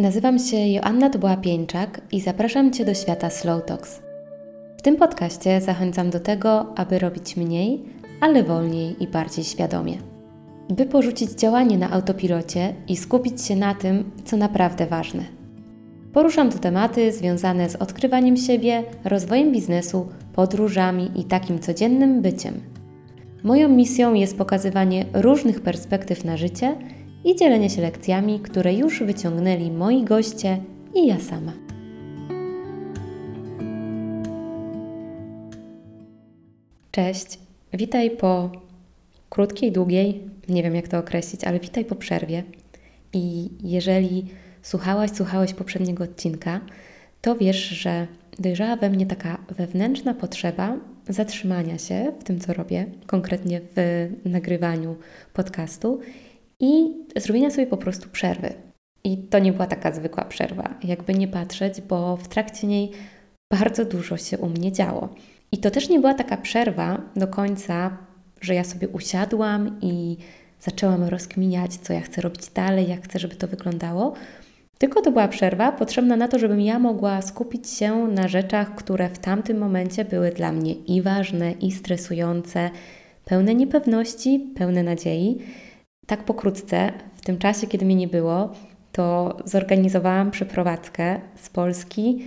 Nazywam się Joanna Duboła-Pieńczak i zapraszam Cię do świata Slow Talks. W tym podcaście zachęcam do tego, aby robić mniej, ale wolniej i bardziej świadomie. By porzucić działanie na autopilocie i skupić się na tym, co naprawdę ważne. Poruszam tu tematy związane z odkrywaniem siebie, rozwojem biznesu, podróżami i takim codziennym byciem. Moją misją jest pokazywanie różnych perspektyw na życie – i dzielenie się lekcjami, które już wyciągnęli moi goście i ja sama. Cześć, witaj po krótkiej, długiej, nie wiem jak to określić, ale witaj po przerwie. I jeżeli słuchałaś, słuchałeś poprzedniego odcinka, to wiesz, że dojrzała we mnie taka wewnętrzna potrzeba zatrzymania się w tym, co robię, konkretnie w nagrywaniu podcastu i zrobienia sobie po prostu przerwy. I to nie była taka zwykła przerwa, jakby nie patrzeć, bo w trakcie niej bardzo dużo się u mnie działo. I to też nie była taka przerwa do końca, że ja sobie usiadłam i zaczęłam rozkminiać, co ja chcę robić dalej, jak chcę, żeby to wyglądało. Tylko to była przerwa potrzebna na to, żebym ja mogła skupić się na rzeczach, które w tamtym momencie były dla mnie i ważne, i stresujące, pełne niepewności, pełne nadziei. Tak pokrótce, w tym czasie, kiedy mnie nie było, to zorganizowałam przeprowadzkę z Polski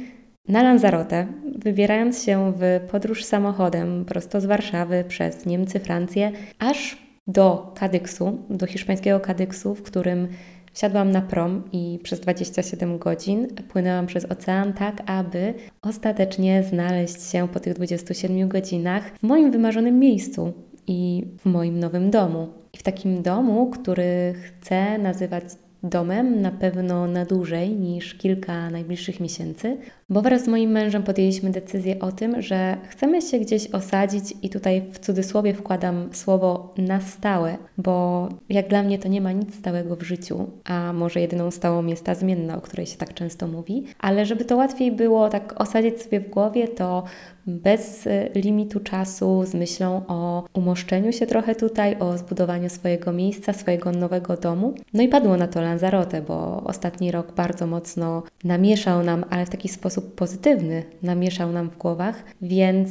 na Lanzarote, wybierając się w podróż samochodem prosto z Warszawy przez Niemcy, Francję, aż do Kadyksu, do hiszpańskiego Kadyksu, w którym wsiadłam na prom i przez 27 godzin płynęłam przez ocean, tak aby ostatecznie znaleźć się po tych 27 godzinach w moim wymarzonym miejscu i w moim nowym domu. I w takim domu, który chcę nazywać domem na pewno na dłużej niż kilka najbliższych miesięcy, bo wraz z moim mężem podjęliśmy decyzję o tym, że chcemy się gdzieś osadzić i tutaj w cudzysłowie wkładam słowo na stałe, bo jak dla mnie to nie ma nic stałego w życiu, a może jedyną stałą jest ta zmienna, o której się tak często mówi, ale żeby to łatwiej było tak osadzić sobie w głowie, to bez y, limitu czasu, z myślą o umoszczeniu się trochę tutaj, o zbudowaniu swojego miejsca, swojego nowego domu. No i padło na to Lanzarote, bo ostatni rok bardzo mocno namieszał nam, ale w taki sposób pozytywny, namieszał nam w głowach, więc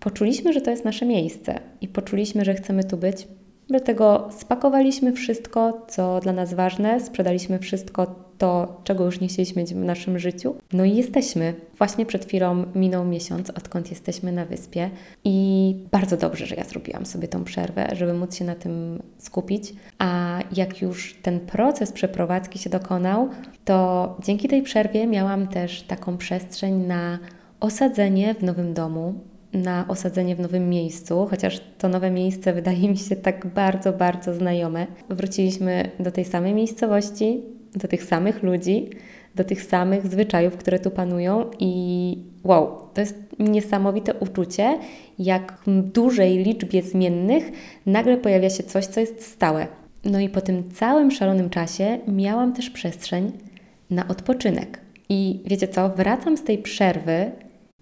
poczuliśmy, że to jest nasze miejsce i poczuliśmy, że chcemy tu być. Dlatego spakowaliśmy wszystko, co dla nas ważne, sprzedaliśmy wszystko to, czego już nie chcieliśmy w naszym życiu. No i jesteśmy. Właśnie przed chwilą minął miesiąc, odkąd jesteśmy na wyspie i bardzo dobrze, że ja zrobiłam sobie tą przerwę, żeby móc się na tym skupić. A jak już ten proces przeprowadzki się dokonał, to dzięki tej przerwie miałam też taką przestrzeń na osadzenie w nowym domu, na osadzenie w nowym miejscu, chociaż to nowe miejsce wydaje mi się tak bardzo, bardzo znajome. Wróciliśmy do tej samej miejscowości, do tych samych ludzi, do tych samych zwyczajów, które tu panują i wow, to jest niesamowite uczucie, jak w dużej liczbie zmiennych nagle pojawia się coś, co jest stałe. No i po tym całym szalonym czasie miałam też przestrzeń na odpoczynek. I wiecie co, wracam z tej przerwy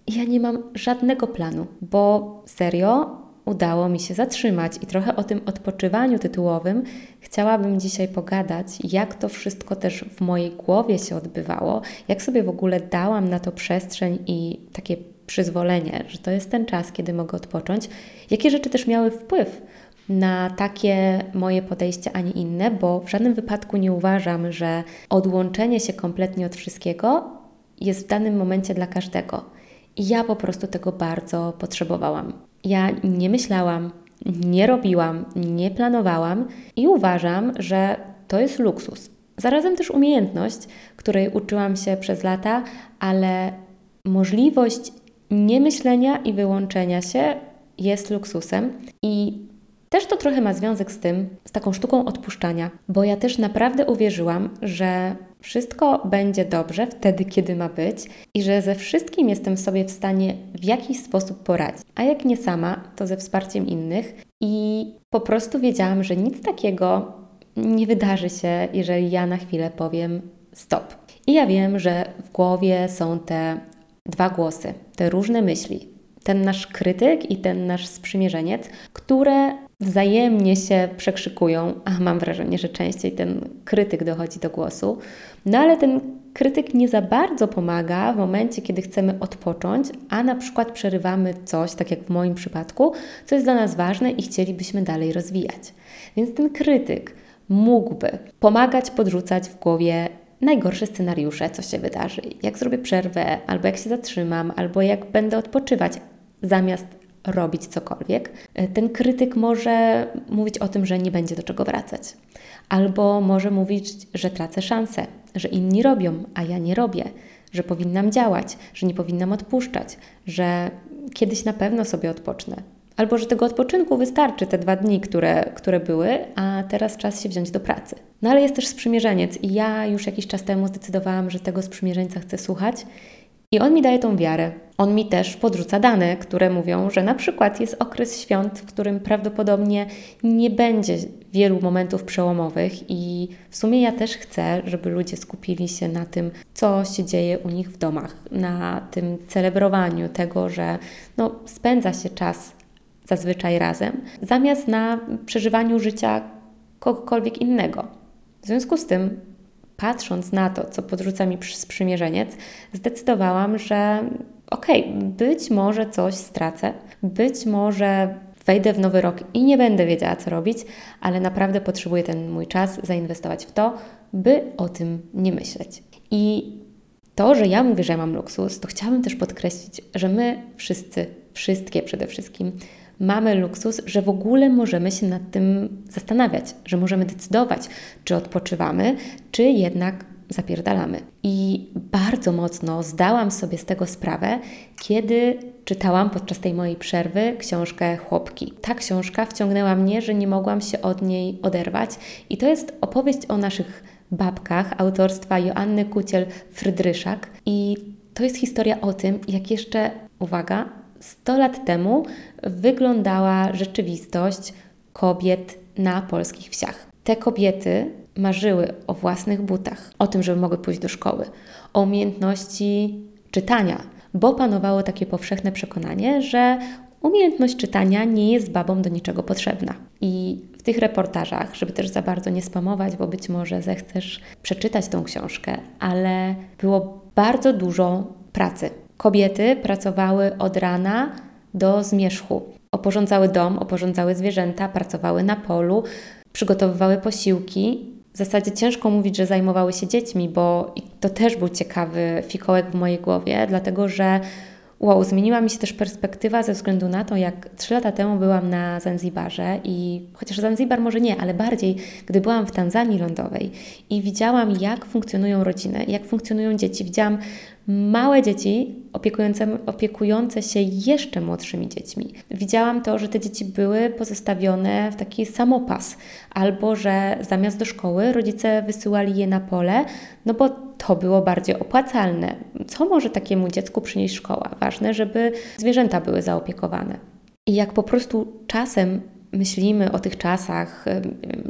i ja nie mam żadnego planu, bo serio udało mi się zatrzymać i trochę o tym odpoczywaniu tytułowym chciałabym dzisiaj pogadać, jak to wszystko też w mojej głowie się odbywało, jak sobie w ogóle dałam na to przestrzeń i takie przyzwolenie, że to jest ten czas, kiedy mogę odpocząć, jakie rzeczy też miały wpływ na takie moje podejście, a nie inne, bo w żadnym wypadku nie uważam, że odłączenie się kompletnie od wszystkiego jest w danym momencie dla każdego. I ja po prostu tego bardzo potrzebowałam. Ja nie myślałam, nie robiłam, nie planowałam i uważam, że to jest luksus. Zarazem też umiejętność, której uczyłam się przez lata, ale możliwość niemyślenia i wyłączenia się jest luksusem i też to trochę ma związek z tym, z taką sztuką odpuszczania, bo ja też naprawdę uwierzyłam, że wszystko będzie dobrze wtedy, kiedy ma być i że ze wszystkim jestem sobie w stanie w jakiś sposób poradzić. A jak nie sama, to ze wsparciem innych i po prostu wiedziałam, że nic takiego nie wydarzy się, jeżeli ja na chwilę powiem stop. I ja wiem, że w głowie są te dwa głosy, te różne myśli. Ten nasz krytyk i ten nasz sprzymierzeniec, które wzajemnie się przekrzykują, a mam wrażenie, że częściej ten krytyk dochodzi do głosu. No ale ten krytyk nie za bardzo pomaga w momencie, kiedy chcemy odpocząć, a na przykład przerywamy coś, tak jak w moim przypadku, co jest dla nas ważne i chcielibyśmy dalej rozwijać. Więc ten krytyk mógłby pomagać podrzucać w głowie najgorsze scenariusze, co się wydarzy, jak zrobię przerwę, albo jak się zatrzymam, albo jak będę odpoczywać, zamiast robić cokolwiek. Ten krytyk może mówić o tym, że nie będzie do czego wracać, albo może mówić, że tracę szansę, że inni robią, a ja nie robię, że powinnam działać, że nie powinnam odpuszczać, że kiedyś na pewno sobie odpocznę. Albo że tego odpoczynku wystarczy te dwa dni, które, które były, a teraz czas się wziąć do pracy. No ale jest też sprzymierzeniec i ja już jakiś czas temu zdecydowałam, że tego sprzymierzeńca chcę słuchać i on mi daje tą wiarę. On mi też podrzuca dane, które mówią, że na przykład jest okres świąt, w którym prawdopodobnie nie będzie wielu momentów przełomowych, i w sumie ja też chcę, żeby ludzie skupili się na tym, co się dzieje u nich w domach, na tym celebrowaniu tego, że no, spędza się czas zazwyczaj razem, zamiast na przeżywaniu życia kogokolwiek innego. W związku z tym patrząc na to, co podrzuca mi sprzymierzeniec, zdecydowałam, że okej, okay, być może coś stracę, być może wejdę w nowy rok i nie będę wiedziała, co robić, ale naprawdę potrzebuję ten mój czas zainwestować w to, by o tym nie myśleć. I to, że ja mówię, że ja mam luksus, to chciałabym też podkreślić, że my wszyscy, wszystkie przede wszystkim, mamy luksus, że w ogóle możemy się nad tym zastanawiać, że możemy decydować, czy odpoczywamy, czy jednak zapierdalamy. I bardzo mocno zdałam sobie z tego sprawę, kiedy czytałam podczas tej mojej przerwy książkę Chłopki. Ta książka wciągnęła mnie, że nie mogłam się od niej oderwać, i to jest opowieść o naszych babkach autorstwa Joanny Kuciel-Frydryszak. I to jest historia o tym, jak jeszcze, uwaga, 100 lat temu wyglądała rzeczywistość kobiet na polskich wsiach. Te kobiety marzyły o własnych butach, o tym, żeby mogły pójść do szkoły, o umiejętności czytania, bo panowało takie powszechne przekonanie, że umiejętność czytania nie jest babom do niczego potrzebna. I w tych reportażach, żeby też za bardzo nie spamować, bo być może zechcesz przeczytać tą książkę, ale było bardzo dużo pracy. Kobiety pracowały od rana do zmierzchu. Oporządzały dom, oporządzały zwierzęta, pracowały na polu, przygotowywały posiłki. W zasadzie ciężko mówić, że zajmowały się dziećmi, bo to też był ciekawy fikołek w mojej głowie, dlatego że Wow, zmieniła mi się też perspektywa ze względu na to, jak trzy lata temu byłam na Zanzibarze i chociaż Zanzibar może nie, ale bardziej, gdy byłam w Tanzanii lądowej i widziałam, jak funkcjonują rodziny, jak funkcjonują dzieci. Widziałam małe dzieci opiekujące, opiekujące się jeszcze młodszymi dziećmi. Widziałam to, że te dzieci były pozostawione w taki samopas, albo że zamiast do szkoły rodzice wysyłali je na pole, no bo to było bardziej opłacalne. Co może takiemu dziecku przynieść szkoła? Ważne, żeby zwierzęta były zaopiekowane. I jak po prostu czasem myślimy o tych czasach,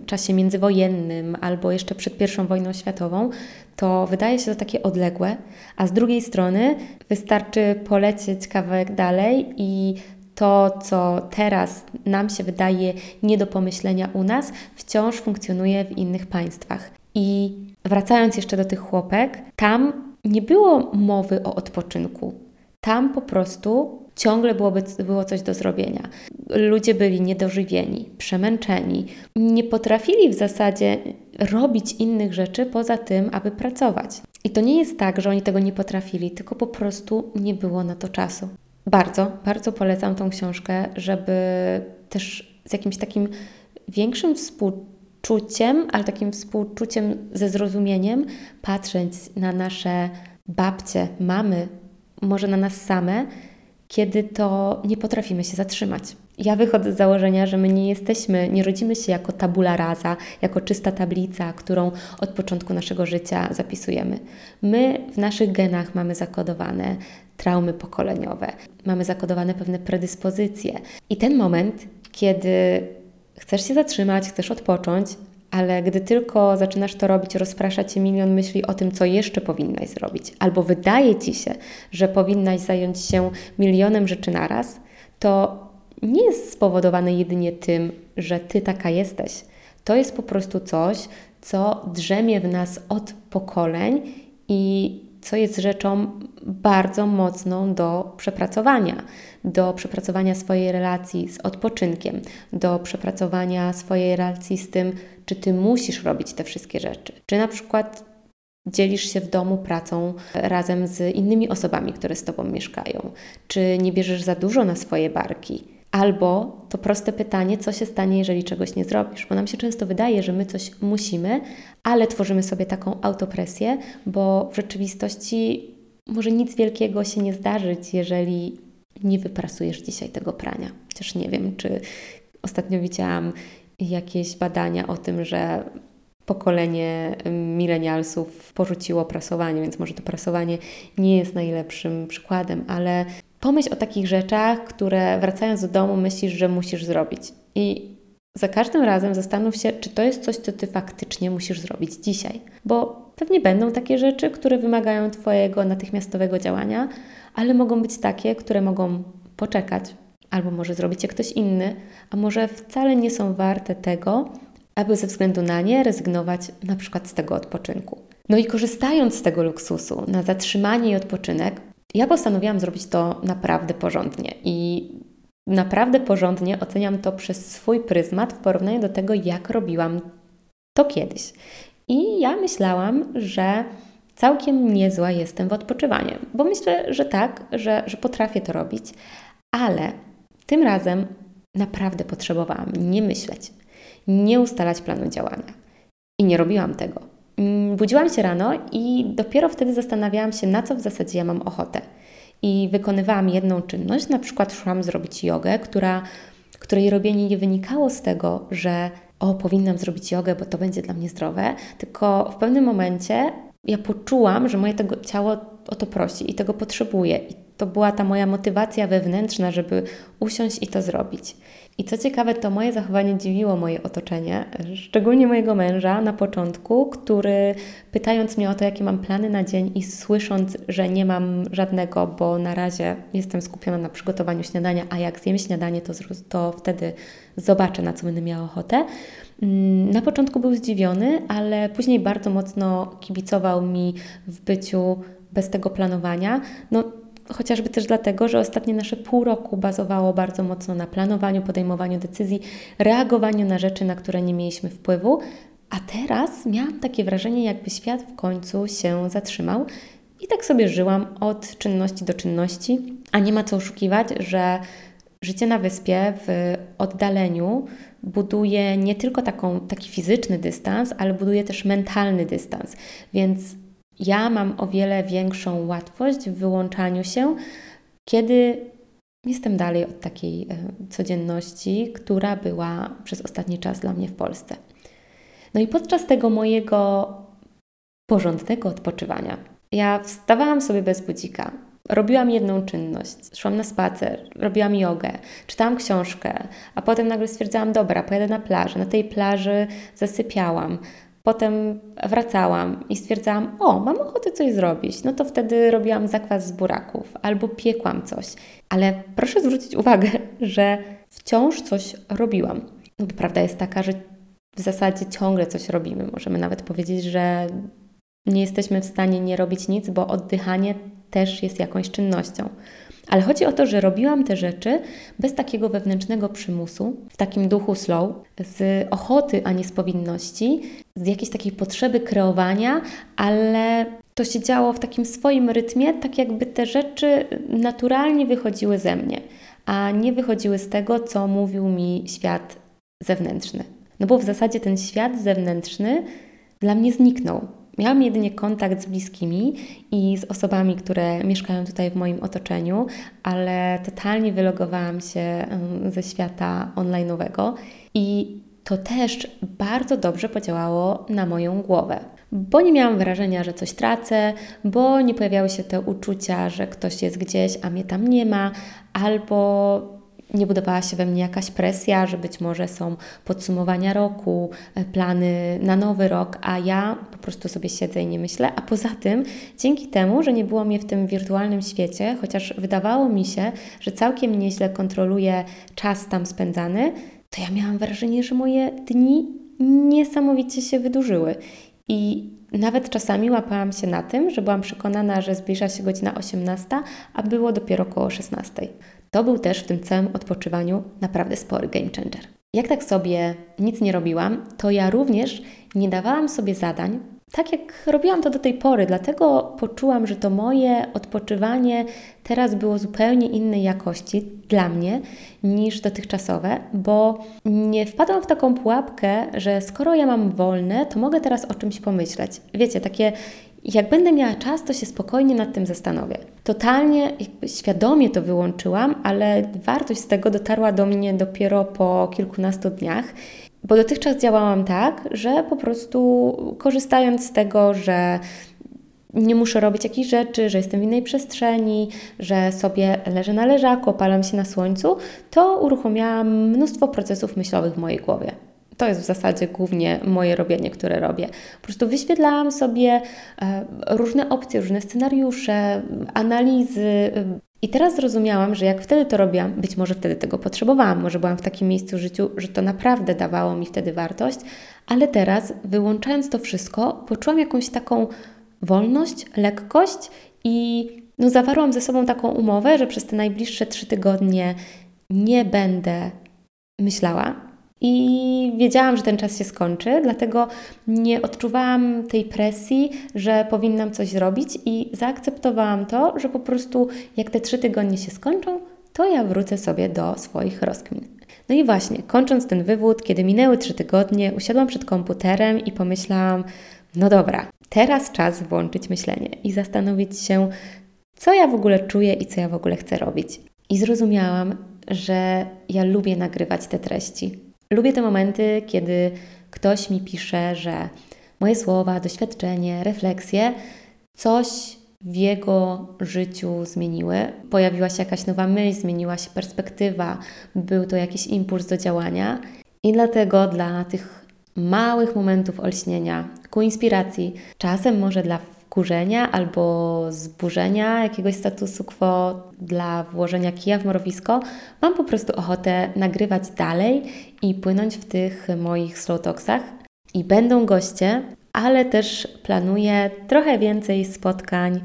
czasie międzywojennym albo jeszcze przed I wojną światową, to wydaje się to takie odległe, a z drugiej strony wystarczy polecieć kawałek dalej i to, co teraz nam się wydaje nie do pomyślenia u nas, wciąż funkcjonuje w innych państwach. I wracając jeszcze do tych chłopek, tam nie było mowy o odpoczynku. Tam po prostu ciągle byłoby, było coś do zrobienia. Ludzie byli niedożywieni, przemęczeni, nie potrafili w zasadzie robić innych rzeczy poza tym, aby pracować. I to nie jest tak, że oni tego nie potrafili, tylko po prostu nie było na to czasu. Bardzo, bardzo polecam tą książkę, żeby też z jakimś takim większym współczuciem, ale takim współczuciem ze zrozumieniem patrzeć na nasze babcie, mamy, może na nas same, kiedy to nie potrafimy się zatrzymać. Ja wychodzę z założenia, że my nie jesteśmy, nie rodzimy się jako tabula rasa, jako czysta tablica, którą od początku naszego życia zapisujemy. My w naszych genach mamy zakodowane traumy pokoleniowe, mamy zakodowane pewne predyspozycje. I ten moment, kiedy chcesz się zatrzymać, chcesz odpocząć, ale gdy tylko zaczynasz to robić, rozprasza cię milion myśli o tym, co jeszcze powinnaś zrobić, albo wydaje ci się, że powinnaś zająć się milionem rzeczy naraz, to nie jest spowodowane jedynie tym, że ty taka jesteś. To jest po prostu coś, co drzemie w nas od pokoleń i co jest rzeczą bardzo mocną do przepracowania, do przepracowania swojej relacji z odpoczynkiem, do przepracowania swojej relacji z tym, czy ty musisz robić te wszystkie rzeczy, czy na przykład dzielisz się w domu pracą razem z innymi osobami, które z tobą mieszkają, czy nie bierzesz za dużo na swoje barki. Albo to proste pytanie, co się stanie, jeżeli czegoś nie zrobisz? Bo nam się często wydaje, że my coś musimy, ale tworzymy sobie taką autopresję, bo w rzeczywistości może nic wielkiego się nie zdarzyć, jeżeli nie wyprasujesz dzisiaj tego prania. Chociaż nie wiem, czy ostatnio widziałam jakieś badania o tym, że pokolenie milenialsów porzuciło prasowanie, więc może to prasowanie nie jest najlepszym przykładem, ale pomyśl o takich rzeczach, które wracając do domu myślisz, że musisz zrobić. I za każdym razem zastanów się, czy to jest coś, co ty faktycznie musisz zrobić dzisiaj. Bo pewnie będą takie rzeczy, które wymagają Twojego natychmiastowego działania, ale mogą być takie, które mogą poczekać, albo może zrobić je ktoś inny, a może wcale nie są warte tego, aby ze względu na nie rezygnować na przykład z tego odpoczynku. No i korzystając z tego luksusu na zatrzymanie i odpoczynek, ja postanowiłam zrobić to naprawdę porządnie i naprawdę porządnie oceniam to przez swój pryzmat w porównaniu do tego, jak robiłam to kiedyś. I ja myślałam, że całkiem niezła jestem w odpoczywaniu, bo myślę, że tak, że, że potrafię to robić, ale tym razem naprawdę potrzebowałam nie myśleć, nie ustalać planu działania. I nie robiłam tego. Mm, budziłam się rano i dopiero wtedy zastanawiałam się, na co w zasadzie ja mam ochotę. I wykonywałam jedną czynność, na przykład szłam zrobić jogę, która, której robienie nie wynikało z tego, że o, powinnam zrobić jogę, bo to będzie dla mnie zdrowe, tylko w pewnym momencie ja poczułam, że moje tego ciało o to prosi i tego potrzebuje. I to była ta moja motywacja wewnętrzna, żeby usiąść i to zrobić. I co ciekawe, to moje zachowanie dziwiło moje otoczenie, szczególnie mojego męża na początku, który pytając mnie o to, jakie mam plany na dzień i słysząc, że nie mam żadnego, bo na razie jestem skupiona na przygotowaniu śniadania, a jak zjem śniadanie, to, to wtedy zobaczę, na co będę miała ochotę. Mm, na początku był zdziwiony, ale później bardzo mocno kibicował mi w byciu bez tego planowania. No, chociażby też dlatego, że ostatnie nasze pół roku bazowało bardzo mocno na planowaniu, podejmowaniu decyzji, reagowaniu na rzeczy, na które nie mieliśmy wpływu. A teraz miałam takie wrażenie, jakby świat w końcu się zatrzymał. I tak sobie żyłam od czynności do czynności, a nie ma co oszukiwać, że życie na wyspie w oddaleniu buduje nie tylko taką, taki fizyczny dystans, ale buduje też mentalny dystans. Więc ja mam o wiele większą łatwość w wyłączaniu się, kiedy jestem dalej od takiej e, codzienności, która była przez ostatni czas dla mnie w Polsce. No i podczas tego mojego porządnego odpoczywania, ja wstawałam sobie bez budzika, robiłam jedną czynność, szłam na spacer, robiłam jogę, czytałam książkę, a potem nagle stwierdzałam, dobra, pojadę na plażę. Na tej plaży zasypiałam, Potem wracałam i stwierdzałam, o, mam ochotę coś zrobić. No to wtedy robiłam zakwas z buraków albo piekłam coś. Ale proszę zwrócić uwagę, że wciąż coś robiłam. No bo prawda jest taka, że w zasadzie ciągle coś robimy. Możemy nawet powiedzieć, że nie jesteśmy w stanie nie robić nic, bo oddychanie też jest jakąś czynnością. Ale chodzi o to, że robiłam te rzeczy bez takiego wewnętrznego przymusu, w takim duchu slow, z ochoty, a nie z powinności, z jakiejś takiej potrzeby kreowania, ale to się działo w takim swoim rytmie, tak jakby te rzeczy naturalnie wychodziły ze mnie, a nie wychodziły z tego, co mówił mi świat zewnętrzny. No bo w zasadzie ten świat zewnętrzny dla mnie zniknął. Miałam jedynie kontakt z bliskimi i z osobami, które mieszkają tutaj w moim otoczeniu, ale totalnie wylogowałam się ze świata online'owego i to też bardzo dobrze podziałało na moją głowę. Bo nie miałam wrażenia, że coś tracę, bo nie pojawiały się te uczucia, że ktoś jest gdzieś, a mnie tam nie ma, albo nie budowała się we mnie jakaś presja, że być może są podsumowania roku, e, plany na nowy rok, a ja po prostu sobie siedzę i nie myślę. A poza tym, dzięki temu, że nie było mnie w tym wirtualnym świecie, chociaż wydawało mi się, że całkiem nieźle kontroluję czas tam spędzany, to ja miałam wrażenie, że moje dni niesamowicie się wydłużyły. I Nawet czasami łapałam się na tym, że byłam przekonana, że zbliża się godzina 18, a było dopiero około 16. To był też w tym całym odpoczywaniu naprawdę spory game changer. Jak tak sobie nic nie robiłam, to ja również nie dawałam sobie zadań, tak jak robiłam to do tej pory, dlatego poczułam, że to moje odpoczywanie teraz było zupełnie innej jakości dla mnie niż dotychczasowe, bo nie wpadłam w taką pułapkę, że skoro ja mam wolne, to mogę teraz o czymś pomyśleć. Wiecie, takie jak będę miała czas, to się spokojnie nad tym zastanowię. Totalnie świadomie to wyłączyłam, ale wartość z tego dotarła do mnie dopiero po kilkunastu dniach. Bo dotychczas działałam tak, że po prostu korzystając z tego, że nie muszę robić jakichś rzeczy, że jestem w innej przestrzeni, że sobie leżę na leżaku, opalam się na słońcu, to uruchomiłam mnóstwo procesów myślowych w mojej głowie. To jest w zasadzie głównie moje robienie, które robię. Po prostu wyświetlałam sobie e, różne opcje, różne scenariusze, analizy. I teraz zrozumiałam, że jak wtedy to robiłam, być może wtedy tego potrzebowałam, może byłam w takim miejscu w życiu, że to naprawdę dawało mi wtedy wartość, ale teraz, wyłączając to wszystko, poczułam jakąś taką wolność, lekkość i no, zawarłam ze sobą taką umowę, że przez te najbliższe trzy tygodnie nie będę myślała, i wiedziałam, że ten czas się skończy, dlatego nie odczuwałam tej presji, że powinnam coś zrobić i zaakceptowałam to, że po prostu jak te trzy tygodnie się skończą, to ja wrócę sobie do swoich rozkmin. No i właśnie, kończąc ten wywód, kiedy minęły trzy tygodnie, usiadłam przed komputerem i pomyślałam, no dobra, teraz czas włączyć myślenie i zastanowić się, co ja w ogóle czuję i co ja w ogóle chcę robić. I zrozumiałam, że ja lubię nagrywać te treści Lubię te momenty, kiedy ktoś mi pisze, że moje słowa, doświadczenie, refleksje coś w jego życiu zmieniły. Pojawiła się jakaś nowa myśl, zmieniła się perspektywa, był to jakiś impuls do działania. I dlatego dla tych małych momentów olśnienia, ku inspiracji, czasem może dla wkurzenia albo zburzenia jakiegoś statusu quo, dla włożenia kija w mrowisko, mam po prostu ochotę nagrywać dalej i płynąć w tych moich slow talksach. I będą goście, ale też planuję trochę więcej spotkań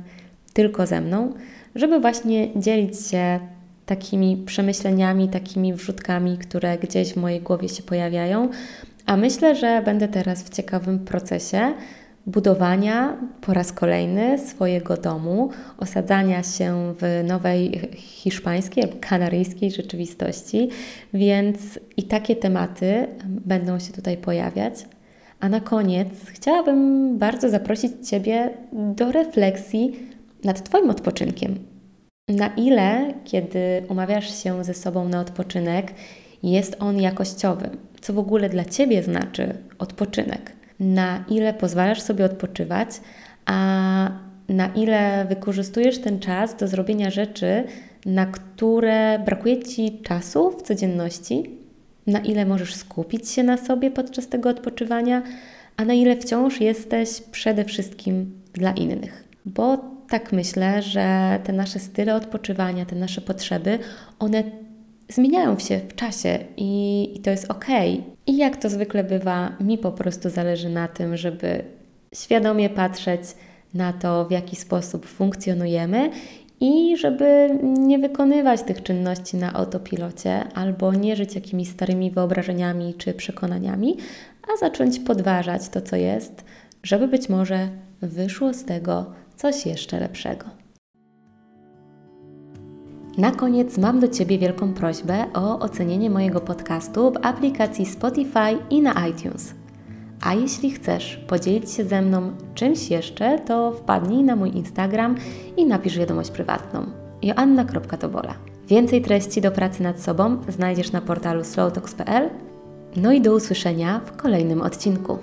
tylko ze mną, żeby właśnie dzielić się takimi przemyśleniami, takimi wrzutkami, które gdzieś w mojej głowie się pojawiają. A myślę, że będę teraz w ciekawym procesie, budowania po raz kolejny swojego domu, osadzania się w nowej hiszpańskiej kanaryjskiej rzeczywistości, więc i takie tematy będą się tutaj pojawiać. A na koniec chciałabym bardzo zaprosić Ciebie do refleksji nad Twoim odpoczynkiem. Na ile, kiedy umawiasz się ze sobą na odpoczynek, jest on jakościowy? Co w ogóle dla Ciebie znaczy odpoczynek? Na ile pozwalasz sobie odpoczywać, a na ile wykorzystujesz ten czas do zrobienia rzeczy, na które brakuje Ci czasu w codzienności, na ile możesz skupić się na sobie podczas tego odpoczywania, a na ile wciąż jesteś przede wszystkim dla innych. Bo tak myślę, że te nasze style odpoczywania, te nasze potrzeby, one zmieniają się w czasie i, i to jest ok. I jak to zwykle bywa, mi po prostu zależy na tym, żeby świadomie patrzeć na to, w jaki sposób funkcjonujemy i żeby nie wykonywać tych czynności na autopilocie albo nie żyć jakimiś starymi wyobrażeniami czy przekonaniami, a zacząć podważać to, co jest, żeby być może wyszło z tego coś jeszcze lepszego. Na koniec mam do Ciebie wielką prośbę o ocenienie mojego podcastu w aplikacji Spotify i na iTunes. A jeśli chcesz podzielić się ze mną czymś jeszcze, to wpadnij na mój Instagram i napisz wiadomość prywatną joanna.tobola. Więcej treści do pracy nad sobą znajdziesz na portalu slowtalks.pl. No i do usłyszenia w kolejnym odcinku.